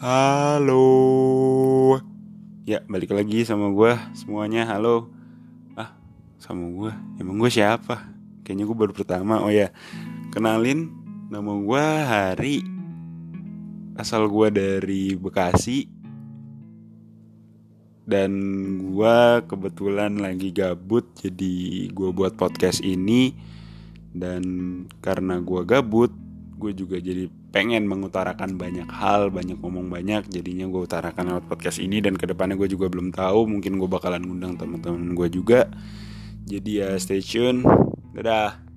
Halo. Ya, balik lagi sama gue semuanya. Halo. Ah, sama gue. Emang gue siapa? Kayaknya gue baru pertama. Oh ya, kenalin nama gue Hari. Asal gue dari Bekasi. Dan gue kebetulan lagi gabut, jadi gue buat podcast ini. Dan karena gue gabut, gue juga jadi pengen mengutarakan banyak hal, banyak ngomong banyak, jadinya gue utarakan lewat podcast ini dan ke depannya gue juga belum tahu, mungkin gue bakalan ngundang teman-teman gue juga. Jadi ya stay tune, dadah.